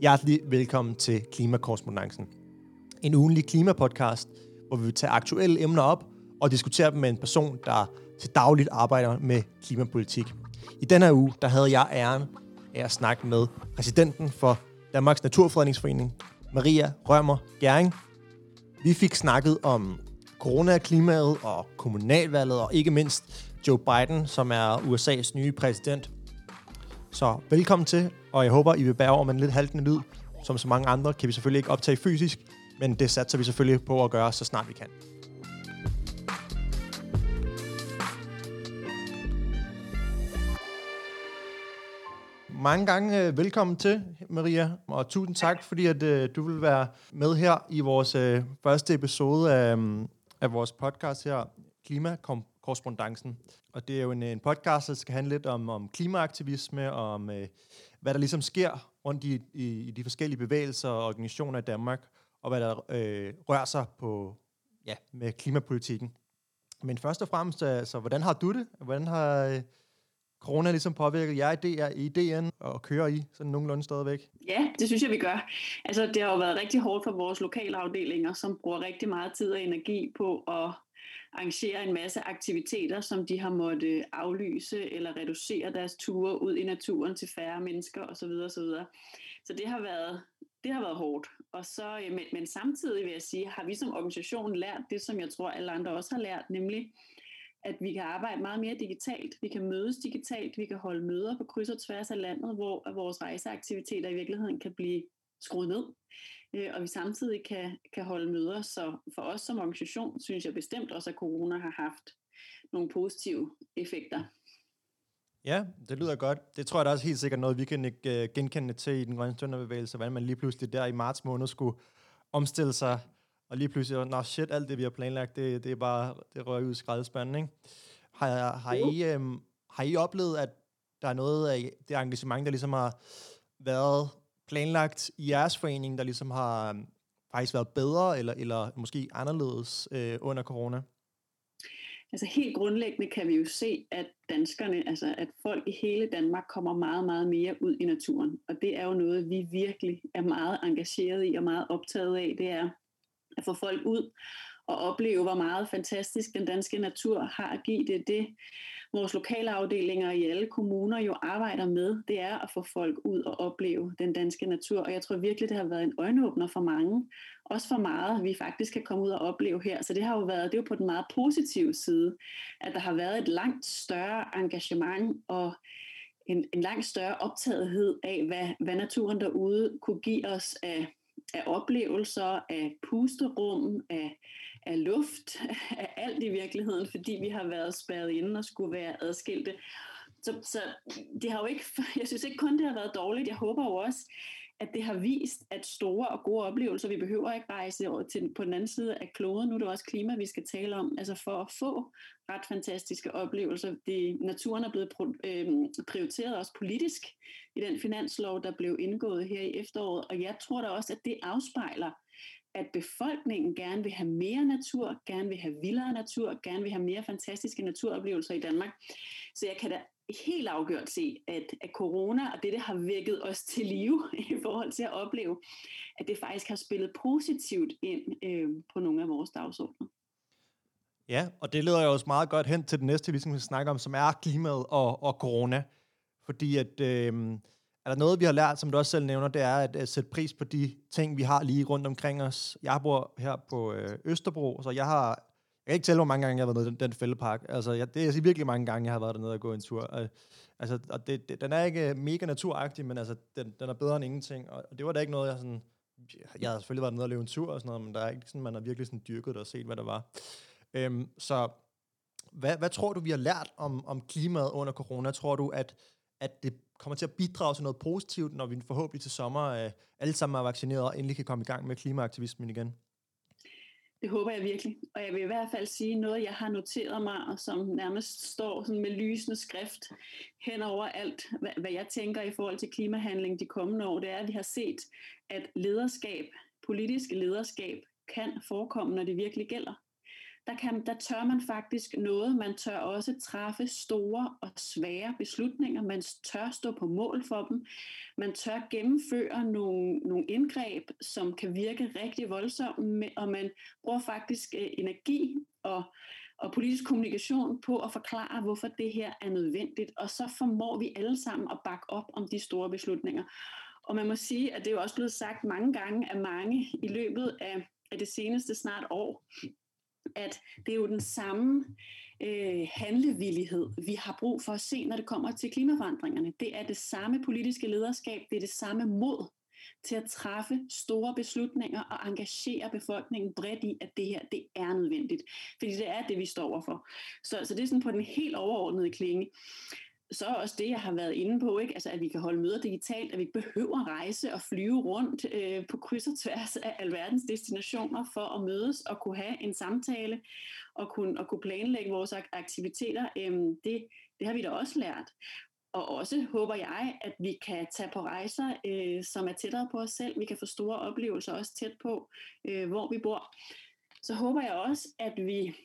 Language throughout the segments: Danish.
Hjertelig velkommen til Klimakorrespondancen. En ugenlig klimapodcast, hvor vi vil tage aktuelle emner op og diskutere dem med en person, der til dagligt arbejder med klimapolitik. I denne uge, der havde jeg æren af at snakke med præsidenten for Danmarks Naturfredningsforening, Maria Rømer Gæring. Vi fik snakket om corona, klimaet og kommunalvalget, og ikke mindst Joe Biden, som er USA's nye præsident. Så velkommen til, og jeg håber, I vil bære over med en lidt haltende lyd. Som så mange andre kan vi selvfølgelig ikke optage fysisk, men det satser vi selvfølgelig på at gøre, så snart vi kan. Mange gange øh, velkommen til, Maria, og tusind tak, fordi at, øh, du vil være med her i vores øh, første episode af, mm, af vores podcast her, korrespondancen. Og det er jo en, øh, en podcast, der skal handle lidt om, om klimaaktivisme, og om øh, hvad der ligesom sker rundt i, i, i de forskellige bevægelser og organisationer i Danmark, og hvad der øh, rører sig på ja, med klimapolitikken. Men først og fremmest, øh, altså, hvordan har du det? Hvordan har øh, corona ligesom påvirket jer i ideen og kører I sådan nogenlunde stadigvæk? Ja, det synes jeg, vi gør. Altså, det har jo været rigtig hårdt for vores lokale afdelinger, som bruger rigtig meget tid og energi på at arrangerer en masse aktiviteter, som de har måttet aflyse eller reducere deres ture ud i naturen til færre mennesker osv. osv. Så det har været det har været hårdt. Og så, øh, men, men samtidig vil jeg sige, har vi som organisation lært det, som jeg tror alle andre også har lært, nemlig at vi kan arbejde meget mere digitalt, vi kan mødes digitalt, vi kan holde møder på kryds og tværs af landet, hvor vores rejseaktiviteter i virkeligheden kan blive skruet ned, og vi samtidig kan, kan holde møder. Så for os som organisation, synes jeg bestemt også, at corona har haft nogle positive effekter. Ja, det lyder godt. Det tror jeg da også helt sikkert noget, vi kan ikke genkende til i den grønne stønderbevægelse, hvordan man lige pludselig der i marts måned skulle omstille sig og lige pludselig, nå shit, alt det vi har planlagt, det, det er bare, det rører ud i skraldespanden, ikke? Har, har, I, øhm, har I oplevet, at der er noget af det engagement, der ligesom har været planlagt i jeres forening, der ligesom har øhm, faktisk været bedre, eller, eller måske anderledes øh, under corona? Altså helt grundlæggende kan vi jo se, at danskerne, altså at folk i hele Danmark kommer meget, meget mere ud i naturen. Og det er jo noget, vi virkelig er meget engageret i og meget optaget af. Det er at få folk ud og opleve, hvor meget fantastisk den danske natur har at give. Det det, vores lokale afdelinger i alle kommuner jo arbejder med. Det er at få folk ud og opleve den danske natur. Og jeg tror virkelig, det har været en øjenåbner for mange. Også for meget, vi faktisk kan komme ud og opleve her. Så det har jo været, det er jo på den meget positive side, at der har været et langt større engagement og en, en langt større optagethed af, hvad, hvad naturen derude kunne give os af af oplevelser, af pusterum, af, af luft, af alt i virkeligheden, fordi vi har været spærret inde og skulle være adskilte. Så, så det har jo ikke, jeg synes ikke kun, det har været dårligt. Jeg håber jo også, at det har vist, at store og gode oplevelser, vi behøver ikke rejse over til, på den anden side af kloden, nu er det også klima, vi skal tale om, altså for at få ret fantastiske oplevelser. Det, naturen er blevet øhm, prioriteret også politisk i den finanslov, der blev indgået her i efteråret, og jeg tror da også, at det afspejler, at befolkningen gerne vil have mere natur, gerne vil have vildere natur, gerne vil have mere fantastiske naturoplevelser i Danmark. Så jeg kan da helt afgjort se, at, at corona og det, det har vækket os til live i forhold til at opleve, at det faktisk har spillet positivt ind øh, på nogle af vores dagsordner. Ja, og det leder jo også meget godt hen til det næste, vi ligesom skal snakke om, som er klimaet og, og corona. Fordi at, øh, er der noget, vi har lært, som du også selv nævner, det er at, at sætte pris på de ting, vi har lige rundt omkring os. Jeg bor her på øh, Østerbro, så jeg har jeg kan ikke tælle, hvor mange gange jeg har været nede i den, den fældepark. Altså, jeg, det er altså virkelig mange gange, jeg har været dernede og gå en tur. Og, altså, og det, det, den er ikke øh, mega naturagtig, men altså, den, den er bedre end ingenting. Og, og det var da ikke noget, jeg sådan... Jeg har selvfølgelig været nede og løbe en tur og sådan noget, men der er ikke sådan, man har virkelig sådan dyrket det og set, hvad der var. Øhm, så hvad, hvad tror du, vi har lært om, om klimaet under corona? Tror du, at, at det kommer til at bidrage til noget positivt, når vi forhåbentlig til sommer øh, alle sammen er vaccineret og endelig kan komme i gang med klimaaktivismen igen? Det håber jeg virkelig. Og jeg vil i hvert fald sige noget, jeg har noteret mig, og som nærmest står sådan med lysende skrift hen over alt, hvad, jeg tænker i forhold til klimahandling de kommende år, det er, at vi har set, at lederskab, politisk lederskab, kan forekomme, når det virkelig gælder der, kan, der tør man faktisk noget. Man tør også træffe store og svære beslutninger. Man tør stå på mål for dem. Man tør gennemføre nogle, nogle indgreb, som kan virke rigtig voldsomme, og man bruger faktisk øh, energi og og politisk kommunikation på at forklare, hvorfor det her er nødvendigt. Og så formår vi alle sammen at bakke op om de store beslutninger. Og man må sige, at det er jo også blevet sagt mange gange af mange i løbet af, af det seneste snart år, at det er jo den samme øh, handlevillighed, vi har brug for at se, når det kommer til klimaforandringerne. Det er det samme politiske lederskab, det er det samme mod til at træffe store beslutninger og engagere befolkningen bredt i, at det her det er nødvendigt. Fordi det er det, vi står overfor. Så, så det er sådan på den helt overordnede klinge så er også det, jeg har været inde på, ikke? Altså, at vi kan holde møder digitalt, at vi ikke behøver at rejse og flyve rundt øh, på kryds og tværs af alverdens destinationer for at mødes og kunne have en samtale og kunne, og kunne planlægge vores aktiviteter. Øhm, det, det har vi da også lært. Og også håber jeg, at vi kan tage på rejser, øh, som er tættere på os selv. Vi kan få store oplevelser også tæt på, øh, hvor vi bor. Så håber jeg også, at vi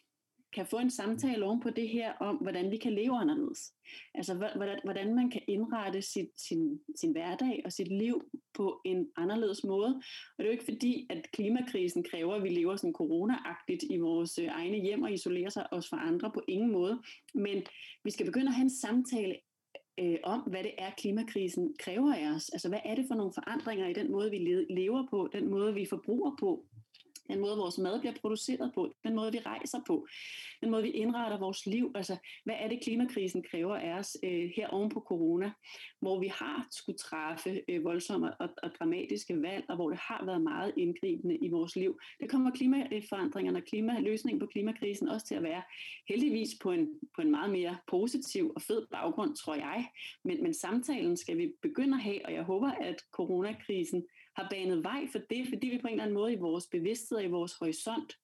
kan få en samtale oven på det her om, hvordan vi kan leve anderledes. Altså, hvordan, hvordan man kan indrette sit, sin, sin hverdag og sit liv på en anderledes måde. Og det er jo ikke fordi, at klimakrisen kræver, at vi lever sådan corona-agtigt i vores øh, egne hjem og isolerer sig os fra andre på ingen måde. Men vi skal begynde at have en samtale øh, om, hvad det er, klimakrisen kræver af os. Altså, hvad er det for nogle forandringer i den måde, vi lever på, den måde, vi forbruger på, den måde, vores mad bliver produceret på, den måde, vi rejser på, den måde, vi indretter vores liv. Altså, hvad er det, klimakrisen kræver af os øh, her oven på corona, hvor vi har skulle træffe øh, voldsomme og, og dramatiske valg, og hvor det har været meget indgribende i vores liv. Det kommer klimaforandringerne og klimaløsningen på klimakrisen også til at være heldigvis på en, på en meget mere positiv og fed baggrund, tror jeg. Men, men samtalen skal vi begynde at have, og jeg håber, at coronakrisen har banet vej for det, fordi vi på en eller anden måde i vores bevidsthed og i vores horisont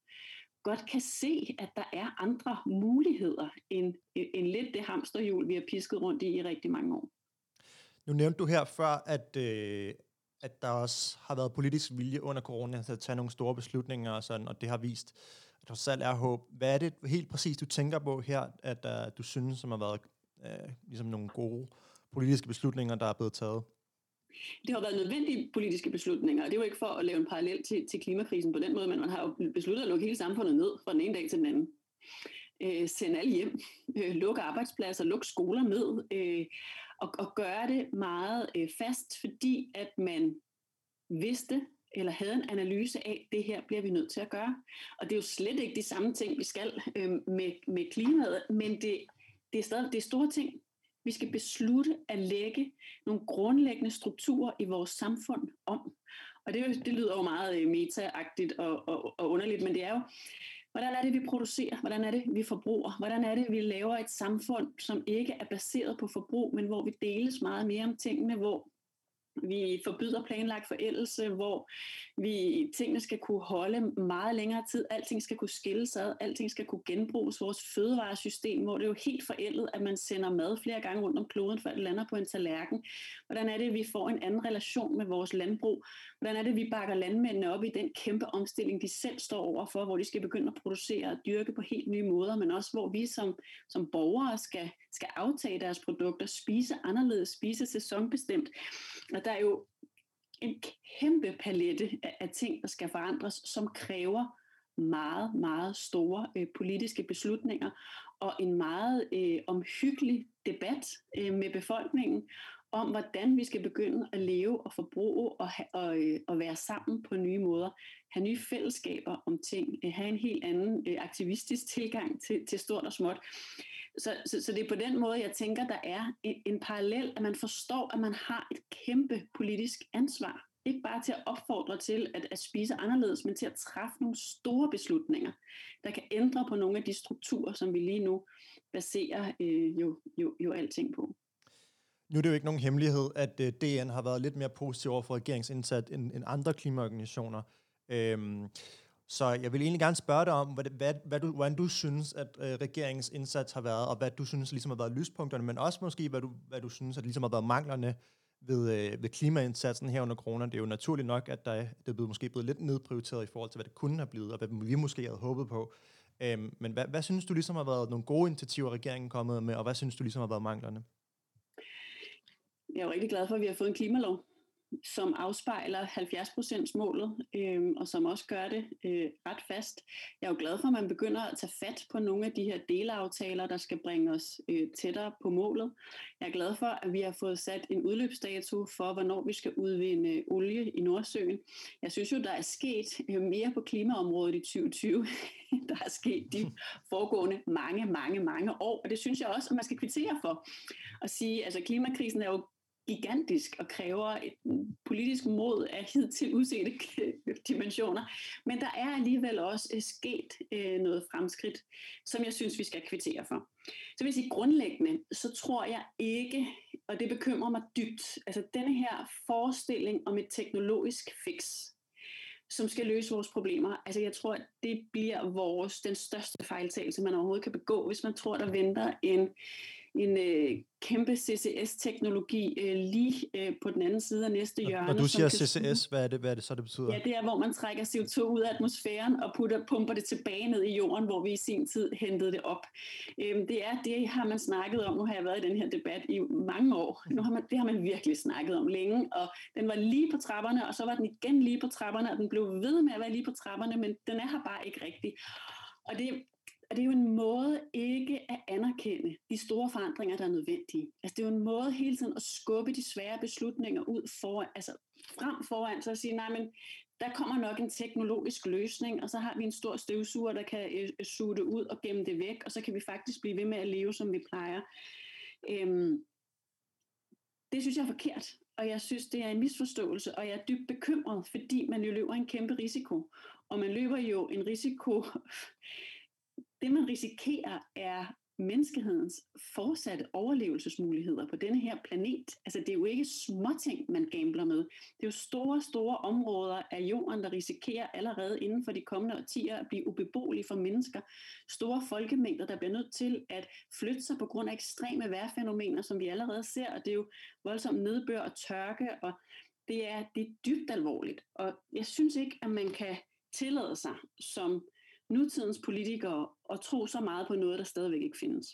godt kan se, at der er andre muligheder end, end lidt det hamsterhjul, vi har pisket rundt i i rigtig mange år. Nu nævnte du her før, at, øh, at der også har været politisk vilje under corona til at tage nogle store beslutninger, og, sådan, og det har vist, at der selv er håb. Hvad er det helt præcis, du tænker på her, at uh, du synes, som har været uh, ligesom nogle gode politiske beslutninger, der er blevet taget? Det har været nødvendige politiske beslutninger, og det er jo ikke for at lave en parallel til, til klimakrisen på den måde, men man har jo besluttet at lukke hele samfundet ned fra den ene dag til den anden. Øh, sende alle hjem, øh, lukke arbejdspladser, lukke skoler ned, øh, og, og gøre det meget øh, fast, fordi at man vidste, eller havde en analyse af, det her bliver vi nødt til at gøre. Og det er jo slet ikke de samme ting, vi skal øh, med, med klimaet, men det, det er stadig det er store ting. Vi skal beslutte at lægge nogle grundlæggende strukturer i vores samfund om. Og det, det lyder jo meget øh, metaagtigt og, og, og underligt, men det er jo, hvordan er det, vi producerer? Hvordan er det, vi forbruger? Hvordan er det, vi laver et samfund, som ikke er baseret på forbrug, men hvor vi deles meget mere om tingene, hvor vi forbyder planlagt forældelse, hvor vi tingene skal kunne holde meget længere tid, alting skal kunne skilles ad, alting skal kunne genbruges. Vores fødevaresystem, hvor det er jo helt forældet, at man sender mad flere gange rundt om kloden, før det lander på en tallerken. Hvordan er det, at vi får en anden relation med vores landbrug? Hvordan er det, at vi bakker landmændene op i den kæmpe omstilling, de selv står overfor, hvor de skal begynde at producere og dyrke på helt nye måder, men også hvor vi som, som borgere skal, skal aftage deres produkter, spise anderledes, spise sæsonbestemt. Og der er jo en kæmpe palette af, af ting, der skal forandres, som kræver meget, meget store øh, politiske beslutninger og en meget øh, omhyggelig debat øh, med befolkningen om, hvordan vi skal begynde at leve og forbruge og, ha, og, øh, og være sammen på nye måder. Have nye fællesskaber om ting. Øh, have en helt anden øh, aktivistisk tilgang til, til stort og småt. Så, så, så det er på den måde, jeg tænker, der er en, en parallel, at man forstår, at man har et kæmpe politisk ansvar. Ikke bare til at opfordre til at, at spise anderledes, men til at træffe nogle store beslutninger, der kan ændre på nogle af de strukturer, som vi lige nu baserer øh, jo, jo, jo alting på. Nu er det jo ikke nogen hemmelighed, at øh, DN har været lidt mere positiv over for regeringsindsat end, end andre klimaorganisationer. Øhm, så jeg vil egentlig gerne spørge dig om, hvad, hvad, hvad du, hvordan du synes, at øh, regeringens indsats har været, og hvad du synes ligesom har været lyspunkterne, men også måske, hvad du, hvad du synes, at ligesom har været manglerne ved, øh, ved klimaindsatsen her under corona. Det er jo naturligt nok, at der, det er blevet, måske blevet lidt nedprioriteret i forhold til, hvad det kunne have blevet, og hvad vi måske havde håbet på. Øhm, men hvad, hvad synes du ligesom har været nogle gode initiativer, regeringen er kommet med, og hvad synes du ligesom har været manglerne? Jeg er jo rigtig glad for, at vi har fået en klimalov, som afspejler 70% målet, øh, og som også gør det øh, ret fast. Jeg er jo glad for, at man begynder at tage fat på nogle af de her delaftaler, der skal bringe os øh, tættere på målet. Jeg er glad for, at vi har fået sat en udløbsdato for, hvornår vi skal udvinde øh, olie i Nordsøen. Jeg synes jo, der er sket øh, mere på klimaområdet i 2020, der er sket de foregående mange, mange, mange år, og det synes jeg også, at man skal kvittere for. At sige, altså klimakrisen er jo gigantisk og kræver et politisk mod af hidtil usete dimensioner. Men der er alligevel også øh, sket øh, noget fremskridt, som jeg synes, vi skal kvittere for. Så vil jeg sige, grundlæggende, så tror jeg ikke, og det bekymrer mig dybt, altså denne her forestilling om et teknologisk fix, som skal løse vores problemer. Altså jeg tror, at det bliver vores, den største fejltagelse, man overhovedet kan begå, hvis man tror, der venter en en øh, kæmpe CCS-teknologi øh, lige øh, på den anden side af næste hjørne. Når du siger CCS, hvad er, det, hvad er det så, det betyder? Ja, det er, hvor man trækker CO2 ud af atmosfæren og putter, pumper det tilbage ned i jorden, hvor vi i sin tid hentede det op. Øhm, det er det, har man snakket om. Nu har jeg været i den her debat i mange år. Nu har man, det har man virkelig snakket om længe, og den var lige på trapperne, og så var den igen lige på trapperne, og den blev ved med at være lige på trapperne, men den er her bare ikke rigtig. Og det, og det er jo en måde ikke at anerkende de store forandringer, der er nødvendige. Altså det er jo en måde hele tiden at skubbe de svære beslutninger ud foran, altså frem foran, så at sige, nej, men der kommer nok en teknologisk løsning, og så har vi en stor støvsuger, der kan øh, øh, suge det ud og gemme det væk, og så kan vi faktisk blive ved med at leve, som vi plejer. Øhm, det synes jeg er forkert, og jeg synes, det er en misforståelse, og jeg er dybt bekymret, fordi man jo løber en kæmpe risiko. Og man løber jo en risiko det man risikerer er menneskehedens fortsatte overlevelsesmuligheder på denne her planet. Altså det er jo ikke småting, man gambler med. Det er jo store, store områder af jorden, der risikerer allerede inden for de kommende årtier at blive ubeboelige for mennesker. Store folkemængder, der bliver nødt til at flytte sig på grund af ekstreme vejrfænomener, som vi allerede ser, og det er jo voldsom nedbør og tørke, og det er, det er dybt alvorligt. Og jeg synes ikke, at man kan tillade sig som nutidens politikere at tro så meget på noget, der stadigvæk ikke findes.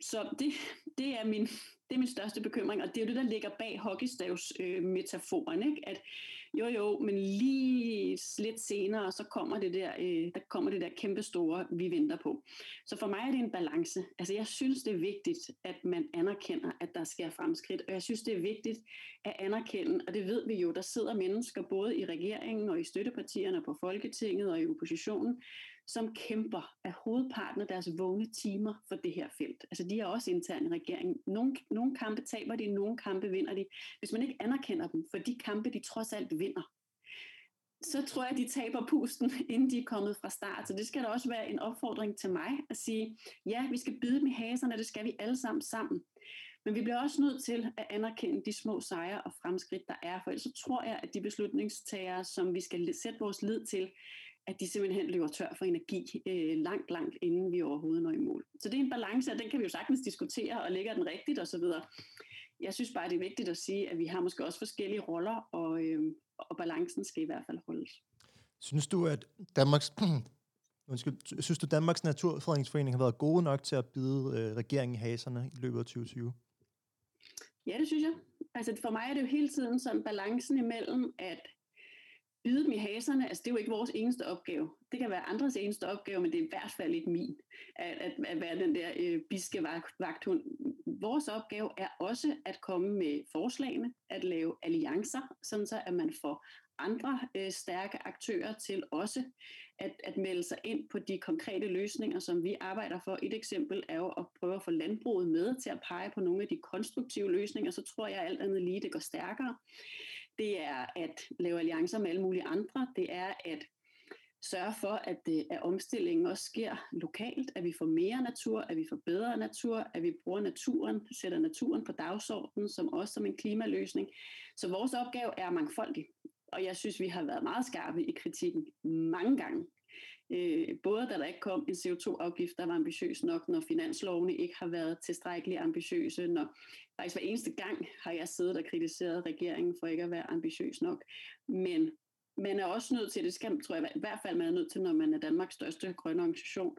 Så det, det, er min, det er min største bekymring, og det er jo det, der ligger bag hockeystavs-metaforen, øh, ikke? at jo jo, men lige lidt senere, så kommer det der, øh, der kommer det der kæmpe store, vi venter på. Så for mig er det en balance. Altså jeg synes, det er vigtigt, at man anerkender, at der sker fremskridt, og jeg synes, det er vigtigt at anerkende, og det ved vi jo, der sidder mennesker både i regeringen og i støttepartierne på Folketinget og i oppositionen, som kæmper af hovedparten af deres vågne timer for det her felt. Altså de er også interne i regeringen. Nogle, nogle kampe taber de, nogle kampe vinder de. Hvis man ikke anerkender dem for de kampe, de trods alt vinder, så tror jeg, de taber pusten, inden de er kommet fra start. Så det skal da også være en opfordring til mig at sige, ja, vi skal bide dem i haserne, det skal vi alle sammen sammen. Men vi bliver også nødt til at anerkende de små sejre og fremskridt, der er, for ellers så tror jeg, at de beslutningstagere, som vi skal sætte vores lid til, at de simpelthen løber tør for energi øh, langt, langt inden vi overhovedet når i mål. Så det er en balance, og den kan vi jo sagtens diskutere, og lægger den rigtigt osv. Jeg synes bare, det er vigtigt at sige, at vi har måske også forskellige roller, og, øh, og balancen skal i hvert fald holdes. Synes du, at Danmarks, undskyld, synes du, Danmarks Naturfredningsforening har været gode nok til at bide øh, regeringen i haserne i løbet af 2020? Ja, det synes jeg. Altså for mig er det jo hele tiden sådan balancen imellem, at bide dem i haserne, altså det er jo ikke vores eneste opgave. Det kan være andres eneste opgave, men det er i hvert fald ikke min, at, at, at være den der øh, biske vagthund. Vores opgave er også at komme med forslagene, at lave alliancer, sådan så at man får andre øh, stærke aktører til også at, at melde sig ind på de konkrete løsninger, som vi arbejder for. Et eksempel er jo at prøve at få landbruget med til at pege på nogle af de konstruktive løsninger, så tror jeg alt andet lige, det går stærkere det er at lave alliancer med alle mulige andre, det er at sørge for, at, det, at omstillingen også sker lokalt, at vi får mere natur, at vi får bedre natur, at vi bruger naturen, sætter naturen på dagsordenen, som også som en klimaløsning. Så vores opgave er mangfoldig, og jeg synes, vi har været meget skarpe i kritikken mange gange. Øh, både da der ikke kom en CO2-afgift, der var ambitiøs nok, når finanslovene ikke har været tilstrækkeligt ambitiøse, når faktisk hver eneste gang har jeg siddet og kritiseret regeringen for ikke at være ambitiøs nok. Men man er også nødt til, det skal, tror jeg i hvert fald, man er nødt til, når man er Danmarks største grønne organisation,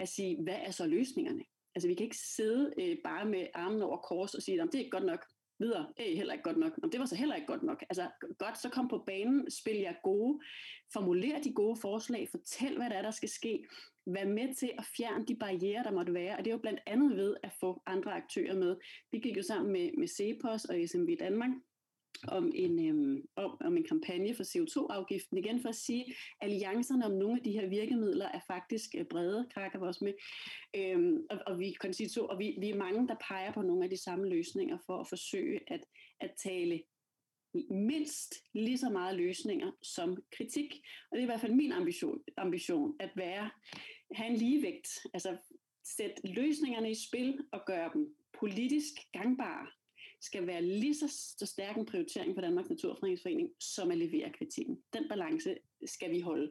at sige, hvad er så løsningerne? Altså vi kan ikke sidde øh, bare med armen over kors og sige, at det er ikke godt nok, videre, det er heller ikke godt nok. Om det var så heller ikke godt nok. Altså godt, så kom på banen, spil jer gode, formuler de gode forslag, fortæl, hvad der er, der skal ske, være med til at fjerne de barriere, der måtte være, og det er jo blandt andet ved at få andre aktører med. Vi gik jo sammen med, med CEPOS og SMV Danmark om en, øhm, om, om en kampagne for CO2-afgiften. Igen for at sige, at alliancerne om nogle af de her virkemidler er faktisk øh, brede, krakker vi også med. Øhm, og, og, vi, kan sige to, og vi, vi er mange, der peger på nogle af de samme løsninger for at forsøge at, at tale mindst lige så meget løsninger som kritik. Og det er i hvert fald min ambition, ambition at være, have en ligevægt. Altså sætte løsningerne i spil og gøre dem politisk gangbare skal være lige så, så stærk en prioritering for Danmarks Naturfredningsforening, som at levere kritikken. Den balance skal vi holde.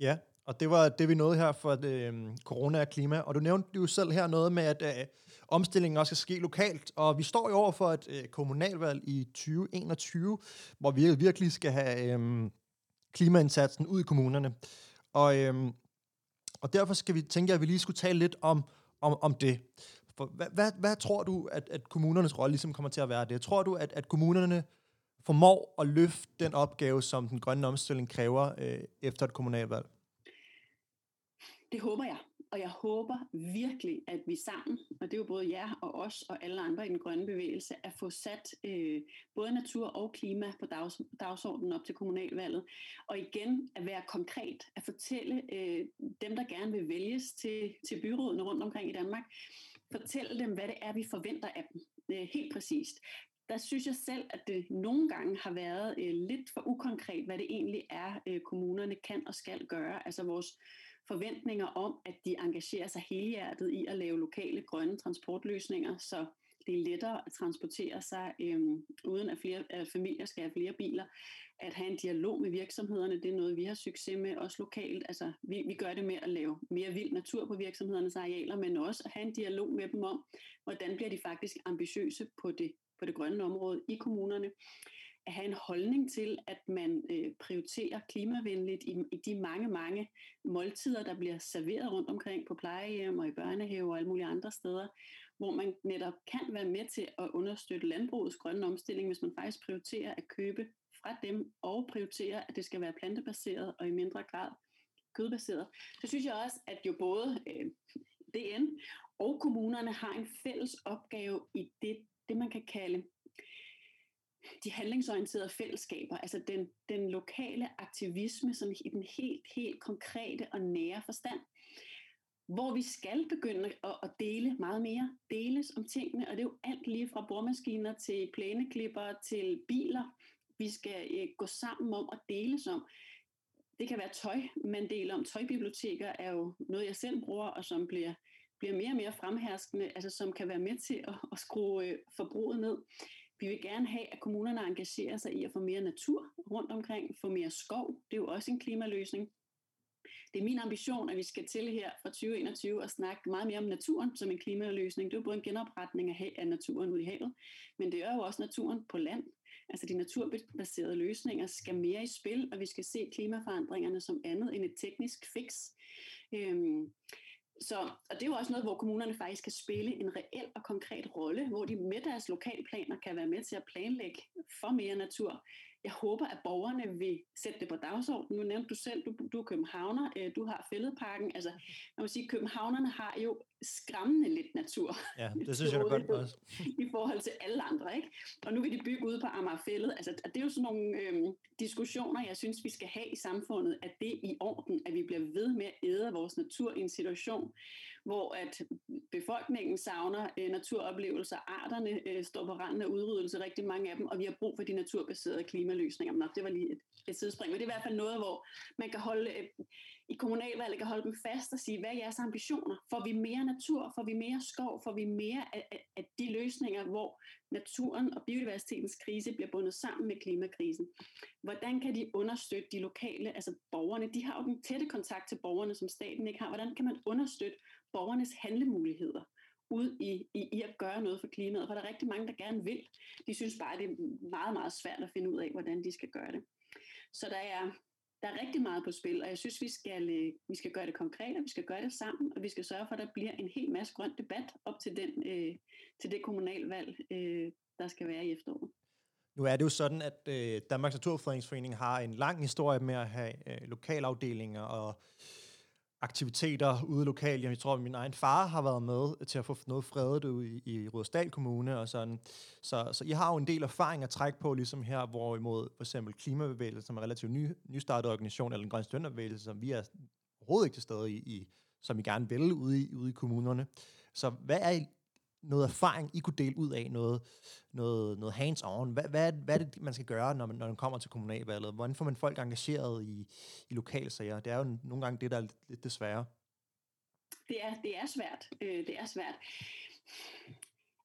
Ja, og det var det, vi nåede her for det, øh, corona og klima. Og du nævnte jo selv her noget med, at øh, omstillingen også skal ske lokalt. Og vi står jo over for et øh, kommunalvalg i 2021, hvor vi virkelig skal have øh, klimaindsatsen ud i kommunerne. Og, øh, og derfor skal vi tænke, at vi lige skulle tale lidt om, om, om det. For hvad, hvad, hvad tror du, at, at kommunernes rolle ligesom kommer til at være det? Tror du, at, at kommunerne formår at løfte den opgave, som den grønne omstilling kræver øh, efter et kommunalvalg? Det håber jeg. Og jeg håber virkelig, at vi sammen, og det er jo både jer og os og alle andre i den grønne bevægelse, at få sat øh, både natur og klima på dags, dagsordenen op til kommunalvalget. Og igen at være konkret, at fortælle øh, dem, der gerne vil vælges til, til byrådene rundt omkring i Danmark, fortælle dem, hvad det er, vi forventer af dem. Øh, helt præcist. Der synes jeg selv, at det nogle gange har været øh, lidt for ukonkret, hvad det egentlig er, øh, kommunerne kan og skal gøre. Altså vores forventninger om, at de engagerer sig helhjertet i at lave lokale grønne transportløsninger, så det er lettere at transportere sig, øhm, uden at flere at familier skal have flere biler. At have en dialog med virksomhederne, det er noget, vi har succes med, også lokalt. Altså, vi, vi gør det med at lave mere vild natur på virksomhedernes arealer, men også at have en dialog med dem om, hvordan bliver de faktisk ambitiøse på det, på det grønne område i kommunerne at have en holdning til, at man øh, prioriterer klimavenligt i, i de mange, mange måltider, der bliver serveret rundt omkring på plejehjem og i børnehaver og alle mulige andre steder, hvor man netop kan være med til at understøtte landbrugets grønne omstilling, hvis man faktisk prioriterer at købe fra dem og prioriterer, at det skal være plantebaseret og i mindre grad kødbaseret. Så synes jeg også, at jo både øh, DN og kommunerne har en fælles opgave i det, det man kan kalde de handlingsorienterede fællesskaber, altså den, den lokale aktivisme sådan i den helt, helt konkrete og nære forstand, hvor vi skal begynde at, at dele meget mere, deles om tingene, og det er jo alt lige fra boremaskiner til plæneklipper til biler, vi skal øh, gå sammen om og deles om. Det kan være tøj, man deler om. Tøjbiblioteker er jo noget, jeg selv bruger, og som bliver, bliver mere og mere fremherskende, altså som kan være med til at, at skrue øh, forbruget ned. Vi vil gerne have, at kommunerne engagerer sig i at få mere natur rundt omkring, få mere skov. Det er jo også en klimaløsning. Det er min ambition, at vi skal til her fra 2021 og snakke meget mere om naturen som en klimaløsning. Det er jo både en genopretning af naturen ud i havet, men det er jo også naturen på land. Altså de naturbaserede løsninger skal mere i spil, og vi skal se klimaforandringerne som andet end et teknisk fix. Øhm, så, og det er jo også noget, hvor kommunerne faktisk kan spille en reel og konkret rolle, hvor de med deres lokalplaner kan være med til at planlægge for mere natur. Jeg håber, at borgerne vil sætte det på dagsordenen. Nu nævnte du selv, du, du er københavner, øh, du har fælledparken. Altså, man må sige, københavnerne har jo skræmmende lidt natur. Ja, det synes jeg godt også. I forhold til alle andre, ikke? Og nu vil de bygge ude på Amagerfællet. Altså, det er jo sådan nogle øhm, diskussioner, jeg synes, vi skal have i samfundet, at det er i orden, at vi bliver ved med at æde vores natur i en situation, hvor at befolkningen savner øh, naturoplevelser, arterne øh, står på randen af udryddelse, rigtig mange af dem, og vi har brug for de naturbaserede klimaløsninger. Nå, det var lige et, et sidespring, men det er i hvert fald noget, hvor man kan holde øh, i kommunalvalget kan holde dem fast og sige, hvad er jeres ambitioner? Får vi mere natur? Får vi mere skov? Får vi mere af, af, af de løsninger, hvor naturen og biodiversitetens krise bliver bundet sammen med klimakrisen? Hvordan kan de understøtte de lokale, altså borgerne? De har jo den tætte kontakt til borgerne, som staten ikke har. Hvordan kan man understøtte borgernes handlemuligheder? ud i, i, i at gøre noget for klimaet, for der er rigtig mange, der gerne vil. De synes bare, det er meget, meget svært at finde ud af, hvordan de skal gøre det. Så der er, der er rigtig meget på spil, og jeg synes, vi skal, øh, vi skal gøre det konkret, og vi skal gøre det sammen, og vi skal sørge for, at der bliver en hel masse grøn debat op til, den, øh, til det kommunalvalg, øh, der skal være i efteråret. Nu er det jo sådan, at øh, Danmarks Naturfredningsforening har en lang historie med at have øh, lokalafdelinger og aktiviteter ude lokalt. Jeg tror, at min egen far har været med til at få noget fredet ud i, i Rudersdal Kommune og sådan. Så, så I har jo en del erfaring at trække på, ligesom her, hvorimod for eksempel Klimabevægelsen, som er en relativt ny, nystartet organisation, eller den grønne studenterbevægelse, som vi er overhovedet ikke til stede i, i som I gerne vil ude i, ude i kommunerne. Så hvad er noget erfaring, I kunne dele ud af, noget, noget, noget hands-on? Hvad, hvad, hvad er det, man skal gøre, når man, når man kommer til kommunalvalget? Hvordan får man folk engageret i, i lokalsager? Det er jo nogle gange det, der er lidt, det desværre. Det er, det er svært. Øh, det er svært.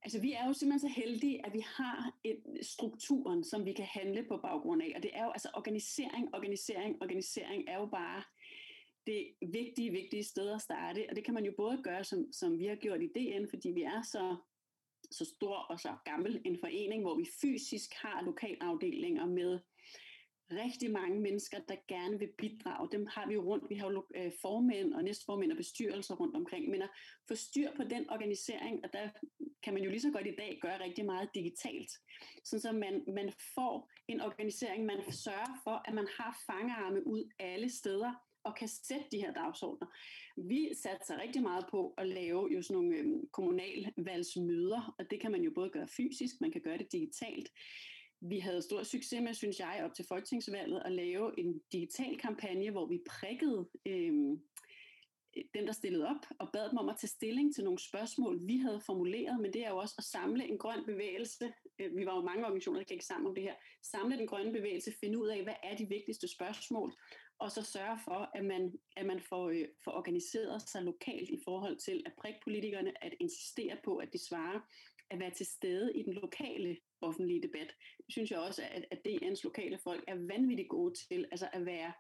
Altså, vi er jo simpelthen så heldige, at vi har et strukturen, som vi kan handle på baggrund af. Og det er jo altså organisering, organisering, organisering er jo bare det vigtige, vigtige sted at starte. Og det kan man jo både gøre, som, som vi har gjort i DN, fordi vi er så, så stor og så gammel en forening, hvor vi fysisk har lokalafdelinger med rigtig mange mennesker, der gerne vil bidrage. Dem har vi jo rundt. Vi har jo øh, formænd og næstformænd og bestyrelser rundt omkring. Men at få styr på den organisering, og der kan man jo lige så godt i dag gøre rigtig meget digitalt. Sådan så man, man får en organisering, man sørger for, at man har fangearme ud alle steder, og kan sætte de her dagsordner. Vi satser rigtig meget på at lave jo sådan nogle øhm, kommunalvalgsmøder, og det kan man jo både gøre fysisk, man kan gøre det digitalt. Vi havde stor succes med, synes jeg, op til folketingsvalget at lave en digital kampagne, hvor vi prikkede øhm, dem, der stillede op, og bad dem om at tage stilling til nogle spørgsmål, vi havde formuleret, men det er jo også at samle en grøn bevægelse. Øh, vi var jo mange organisationer, der gik sammen om det her. Samle den grønne bevægelse, finde ud af, hvad er de vigtigste spørgsmål, og så sørge for, at man, at man får, øh, får organiseret sig lokalt i forhold til at prikke politikerne, at insistere på, at de svarer, at være til stede i den lokale offentlige debat. Det synes jeg også, at, at DN's lokale folk er vanvittigt gode til, altså at være,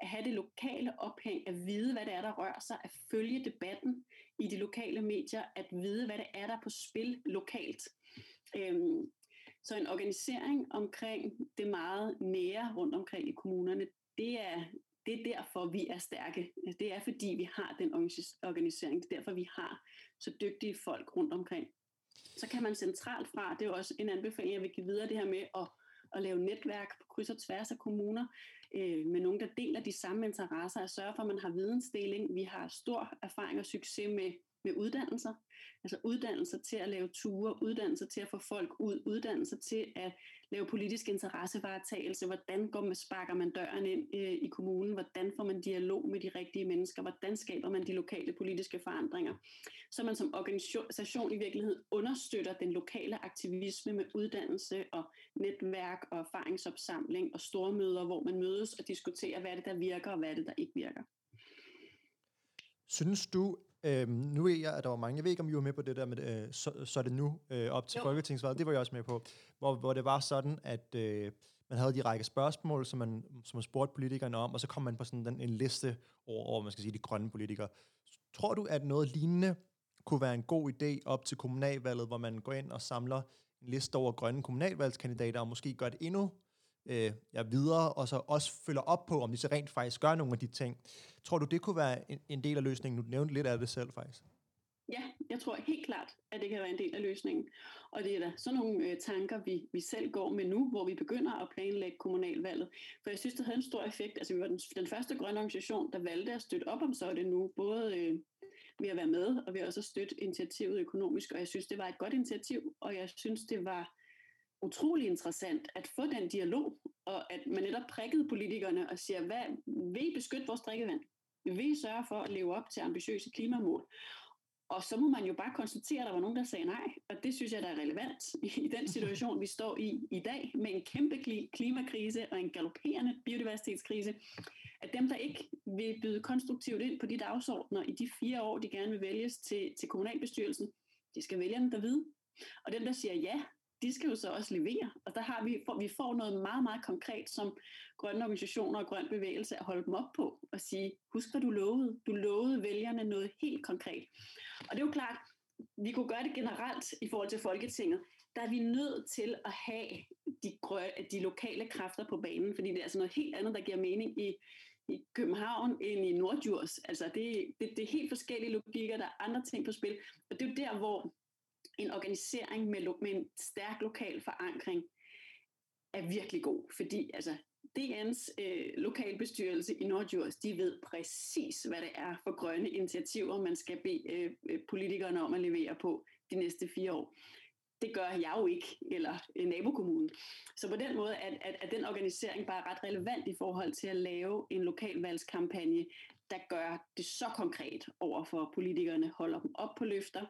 at have det lokale ophæng, at vide, hvad det er, der rører sig, at følge debatten i de lokale medier, at vide, hvad det er, der er på spil lokalt. Øhm, så en organisering omkring det meget nære rundt omkring i kommunerne, det er, det er derfor, vi er stærke. Det er fordi, vi har den organisering. Det er derfor, vi har så dygtige folk rundt omkring. Så kan man centralt fra, det er også en anbefaling, jeg vil give videre, det her med at, at lave netværk på kryds og tværs af kommuner, øh, med nogen, der deler de samme interesser, og sørge for, at man har vidensdeling. Vi har stor erfaring og succes med med uddannelser. Altså uddannelser til at lave ture, uddannelser til at få folk ud, uddannelser til at lave politisk interessevaretagelse. Hvordan går man, sparker man døren ind øh, i kommunen? Hvordan får man dialog med de rigtige mennesker? Hvordan skaber man de lokale politiske forandringer? Så man som organisation i virkeligheden understøtter den lokale aktivisme med uddannelse og netværk og erfaringsopsamling og store møder, hvor man mødes og diskuterer, hvad det, der virker og hvad det, der ikke virker. Synes du, Øhm, nu er jeg, at der var mange, jeg ved ikke, om I var med på det der med, øh, så, så er det nu øh, op til jo. Folketingsvalget, det var jeg også med på, hvor, hvor det var sådan, at øh, man havde de række spørgsmål, som man, som man spurgte politikerne om, og så kom man på sådan en, en liste over, over, man skal sige, de grønne politikere. Tror du, at noget lignende kunne være en god idé op til kommunalvalget, hvor man går ind og samler en liste over grønne kommunalvalgskandidater, og måske gør det endnu øh, jer videre, og så også følger op på, om de så rent faktisk gør nogle af de ting. Tror du, det kunne være en, en del af løsningen? Du nævnte lidt af det selv faktisk. Ja, jeg tror helt klart, at det kan være en del af løsningen. Og det er da sådan nogle øh, tanker, vi, vi selv går med nu, hvor vi begynder at planlægge kommunalvalget. For jeg synes, det havde en stor effekt. Altså, vi var den, den første grønne organisation, der valgte at støtte op om så det nu, både øh, ved at være med, og ved også at støtte initiativet økonomisk. Og jeg synes, det var et godt initiativ, og jeg synes, det var utrolig interessant at få den dialog, og at man netop prikkede politikerne og siger, hvad, vil I beskytte vores drikkevand? Vil I sørge for at leve op til ambitiøse klimamål? Og så må man jo bare konstatere, at der var nogen, der sagde nej. Og det synes jeg, der er relevant i den situation, vi står i i dag, med en kæmpe klimakrise og en galopperende biodiversitetskrise. At dem, der ikke vil byde konstruktivt ind på de dagsordner i de fire år, de gerne vil vælges til, til kommunalbestyrelsen, det skal vælgerne der vide. Og dem, der siger ja, de skal jo så også levere. Og der har vi, for, vi får noget meget, meget konkret, som grønne organisationer og grøn bevægelse at holde dem op på og sige, husk hvad du lovede. Du lovede vælgerne noget helt konkret. Og det er jo klart, vi kunne gøre det generelt i forhold til Folketinget. der er vi nødt til at have de, de lokale kræfter på banen, fordi det er altså noget helt andet, der giver mening i, i København end i Nordjurs. Altså det, det, det er helt forskellige logikker, der er andre ting på spil, og det er jo der, hvor en organisering med, med en stærk lokal forankring er virkelig god, fordi altså, DN's øh, lokalbestyrelse i Nordjurs, de ved præcis, hvad det er for grønne initiativer, man skal bede øh, øh politikerne om at levere på de næste fire år. Det gør jeg jo ikke, eller øh, nabokommunen. Så på den måde er, er, er den organisering bare ret relevant i forhold til at lave en lokalvalgskampagne, der gør det så konkret over for politikerne, holder dem op på løfter,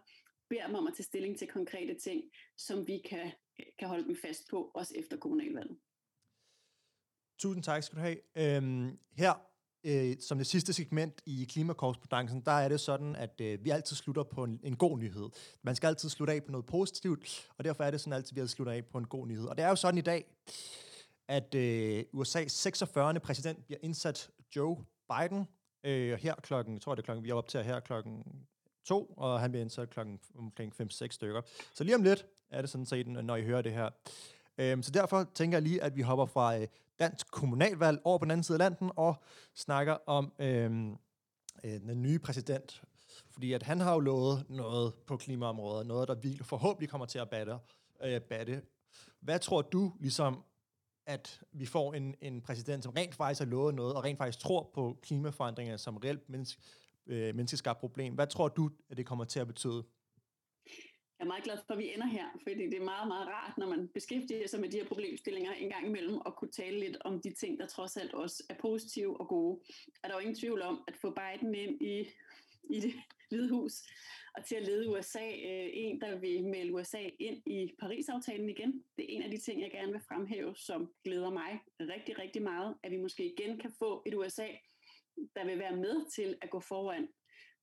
beder dem om at tage stilling til konkrete ting, som vi kan, kan holde dem fast på, også efter kommunalvalget. Tusind tak skal du have. Øhm, her, øh, som det sidste segment i klimakorrespondancen, der er det sådan, at øh, vi altid slutter på en, en god nyhed. Man skal altid slutte af på noget positivt, og derfor er det sådan altid, at vi altid slutter af på en god nyhed. Og det er jo sådan i dag, at øh, USA's 46. præsident bliver indsat Joe Biden. Øh, her klokken, jeg tror det er klokken, vi er op til her klokken to, og han bliver indsat klokken omkring 5-6 stykker. Så lige om lidt er det sådan set, når I hører det her. Øhm, så derfor tænker jeg lige, at vi hopper fra øh, dansk kommunalvalg over på den anden side af landen og snakker om øhm, øh, den nye præsident. Fordi at han har jo lovet noget på klimaområdet, noget, der virkelig forhåbentlig kommer til at batte. Øh, batte. Hvad tror du ligesom, at vi får en, en præsident, som rent faktisk har lovet noget, og rent faktisk tror på klimaforandringer som reelt menneske, øh, menneskeskabt problem. Hvad tror du, at det kommer til at betyde? Jeg er meget glad for, at vi ender her, fordi det er meget, meget rart, når man beskæftiger sig med de her problemstillinger en gang imellem, og kunne tale lidt om de ting, der trods alt også er positive og gode. Er der jo ingen tvivl om, at få Biden ind i, i det hvide hus, og til at lede USA, øh, en, der vil melde USA ind i Paris-aftalen igen. Det er en af de ting, jeg gerne vil fremhæve, som glæder mig rigtig, rigtig meget, at vi måske igen kan få et USA, der vil være med til at gå foran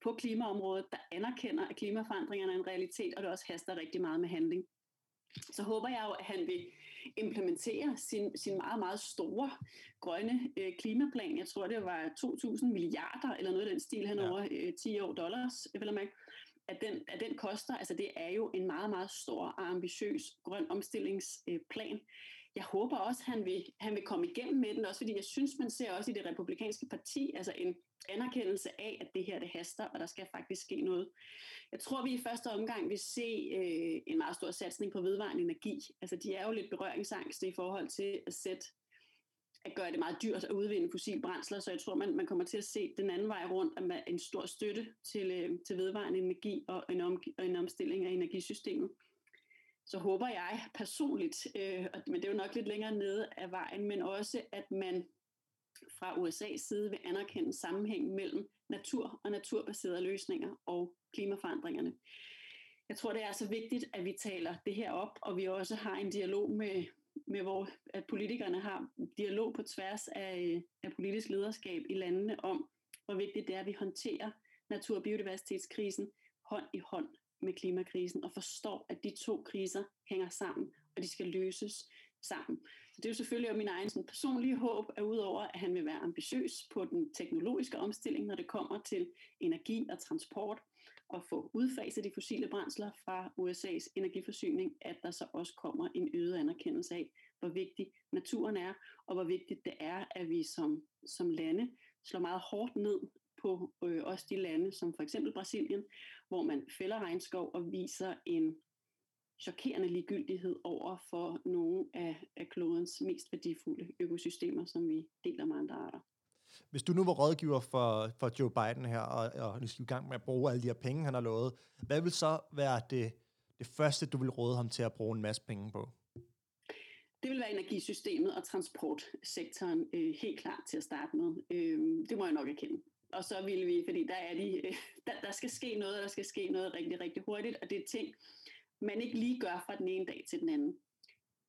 på klimaområdet, der anerkender, at klimaforandringerne er en realitet, og det også haster rigtig meget med handling. Så håber jeg jo, at han vil implementere sin, sin meget, meget store grønne øh, klimaplan. Jeg tror, det var 2.000 milliarder eller noget af den stil hen ja. over øh, 10 år dollars, vil jeg at den, at den koster, altså det er jo en meget, meget stor og ambitiøs grøn omstillingsplan. Jeg håber også, at han vil, han vil komme igennem med den, også fordi jeg synes, man ser også i det republikanske parti, altså en anerkendelse af, at det her det haster, og der skal faktisk ske noget. Jeg tror, vi i første omgang vil se øh, en meget stor satsning på vedvarende energi. Altså de er jo lidt berøringsangste i forhold til at sætte at gøre det meget dyrt at udvinde fossile brændsler, så jeg tror, man, man kommer til at se den anden vej rundt, med en stor støtte til, øh, til vedvarende energi og en, om, og en omstilling af energisystemet så håber jeg personligt, øh, men det er jo nok lidt længere nede af vejen, men også at man fra USA's side vil anerkende sammenhængen mellem natur og naturbaserede løsninger og klimaforandringerne. Jeg tror, det er så vigtigt, at vi taler det her op, og vi også har en dialog med, med hvor at politikerne har dialog på tværs af, øh, af politisk lederskab i landene om, hvor vigtigt det er, at vi håndterer natur- og biodiversitetskrisen hånd i hånd med klimakrisen og forstår, at de to kriser hænger sammen, og de skal løses sammen. Så det er jo selvfølgelig min egen sådan, personlige håb, at udover at han vil være ambitiøs på den teknologiske omstilling, når det kommer til energi og transport, og få udfaset de fossile brændsler fra USA's energiforsyning, at der så også kommer en øget anerkendelse af, hvor vigtig naturen er, og hvor vigtigt det er, at vi som, som lande slår meget hårdt ned på øh, også de lande, som for eksempel Brasilien, hvor man fælder regnskov og viser en chokerende ligegyldighed over for nogle af, af klodens mest værdifulde økosystemer, som vi deler med andre arter. Hvis du nu var rådgiver for, for Joe Biden her, og, og nu skal i gang med at bruge alle de her penge, han har lovet, hvad vil så være det, det første, du vil råde ham til at bruge en masse penge på? Det vil være energisystemet og transportsektoren øh, helt klar til at starte med. Øh, det må jeg nok erkende og så ville vi, fordi der er de, øh, der, der skal ske noget, og der skal ske noget rigtig, rigtig hurtigt, og det er ting, man ikke lige gør fra den ene dag til den anden.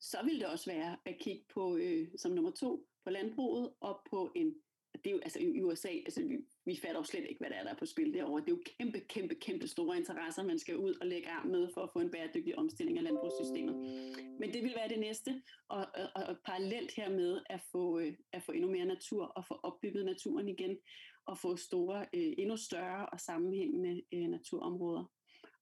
Så vil det også være at kigge på, øh, som nummer to, på landbruget og på en, det er jo, altså i USA, altså vi, vi fatter jo slet ikke, hvad der er, der er på spil derovre. Det er jo kæmpe, kæmpe, kæmpe store interesser, man skal ud og lægge arm med for at få en bæredygtig omstilling af landbrugssystemet. Men det vil være det næste, og, og, og parallelt hermed at få, øh, at få endnu mere natur og få opbygget naturen igen at få store, øh, endnu større og sammenhængende øh, naturområder.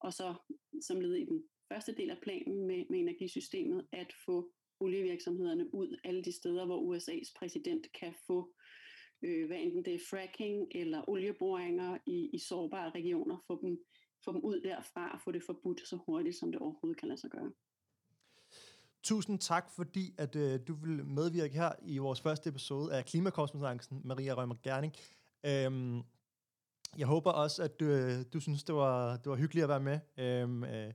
Og så som led i den første del af planen med, med energisystemet at få olievirksomhederne ud alle de steder, hvor USA's præsident kan få, øh, hvad enten det er fracking eller olieboringer i, i sårbare regioner, få dem, få dem ud derfra og få det forbudt så hurtigt, som det overhovedet kan lade sig gøre. Tusind tak, fordi at øh, du vil medvirke her i vores første episode af Klimakorrespondancen, Maria Rømer Gerning. Øhm, jeg håber også, at du, øh, du synes, det var, det var hyggeligt at være med. Øhm, øh,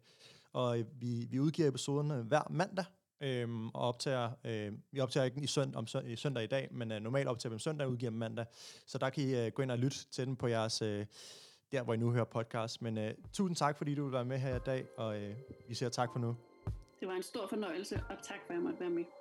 og vi, vi udgiver episoderne øh, hver mandag, øhm, og optager, øh, vi optager ikke i, sønd, om sønd, i søndag i dag, men øh, normalt optager vi om søndag og udgiver mandag. Så der kan I øh, gå ind og lytte til den på jeres, øh, der hvor I nu hører podcast. Men øh, tusind tak, fordi du vil være med her i dag, og øh, vi siger tak for nu. Det var en stor fornøjelse, og tak for, at jeg måtte være med.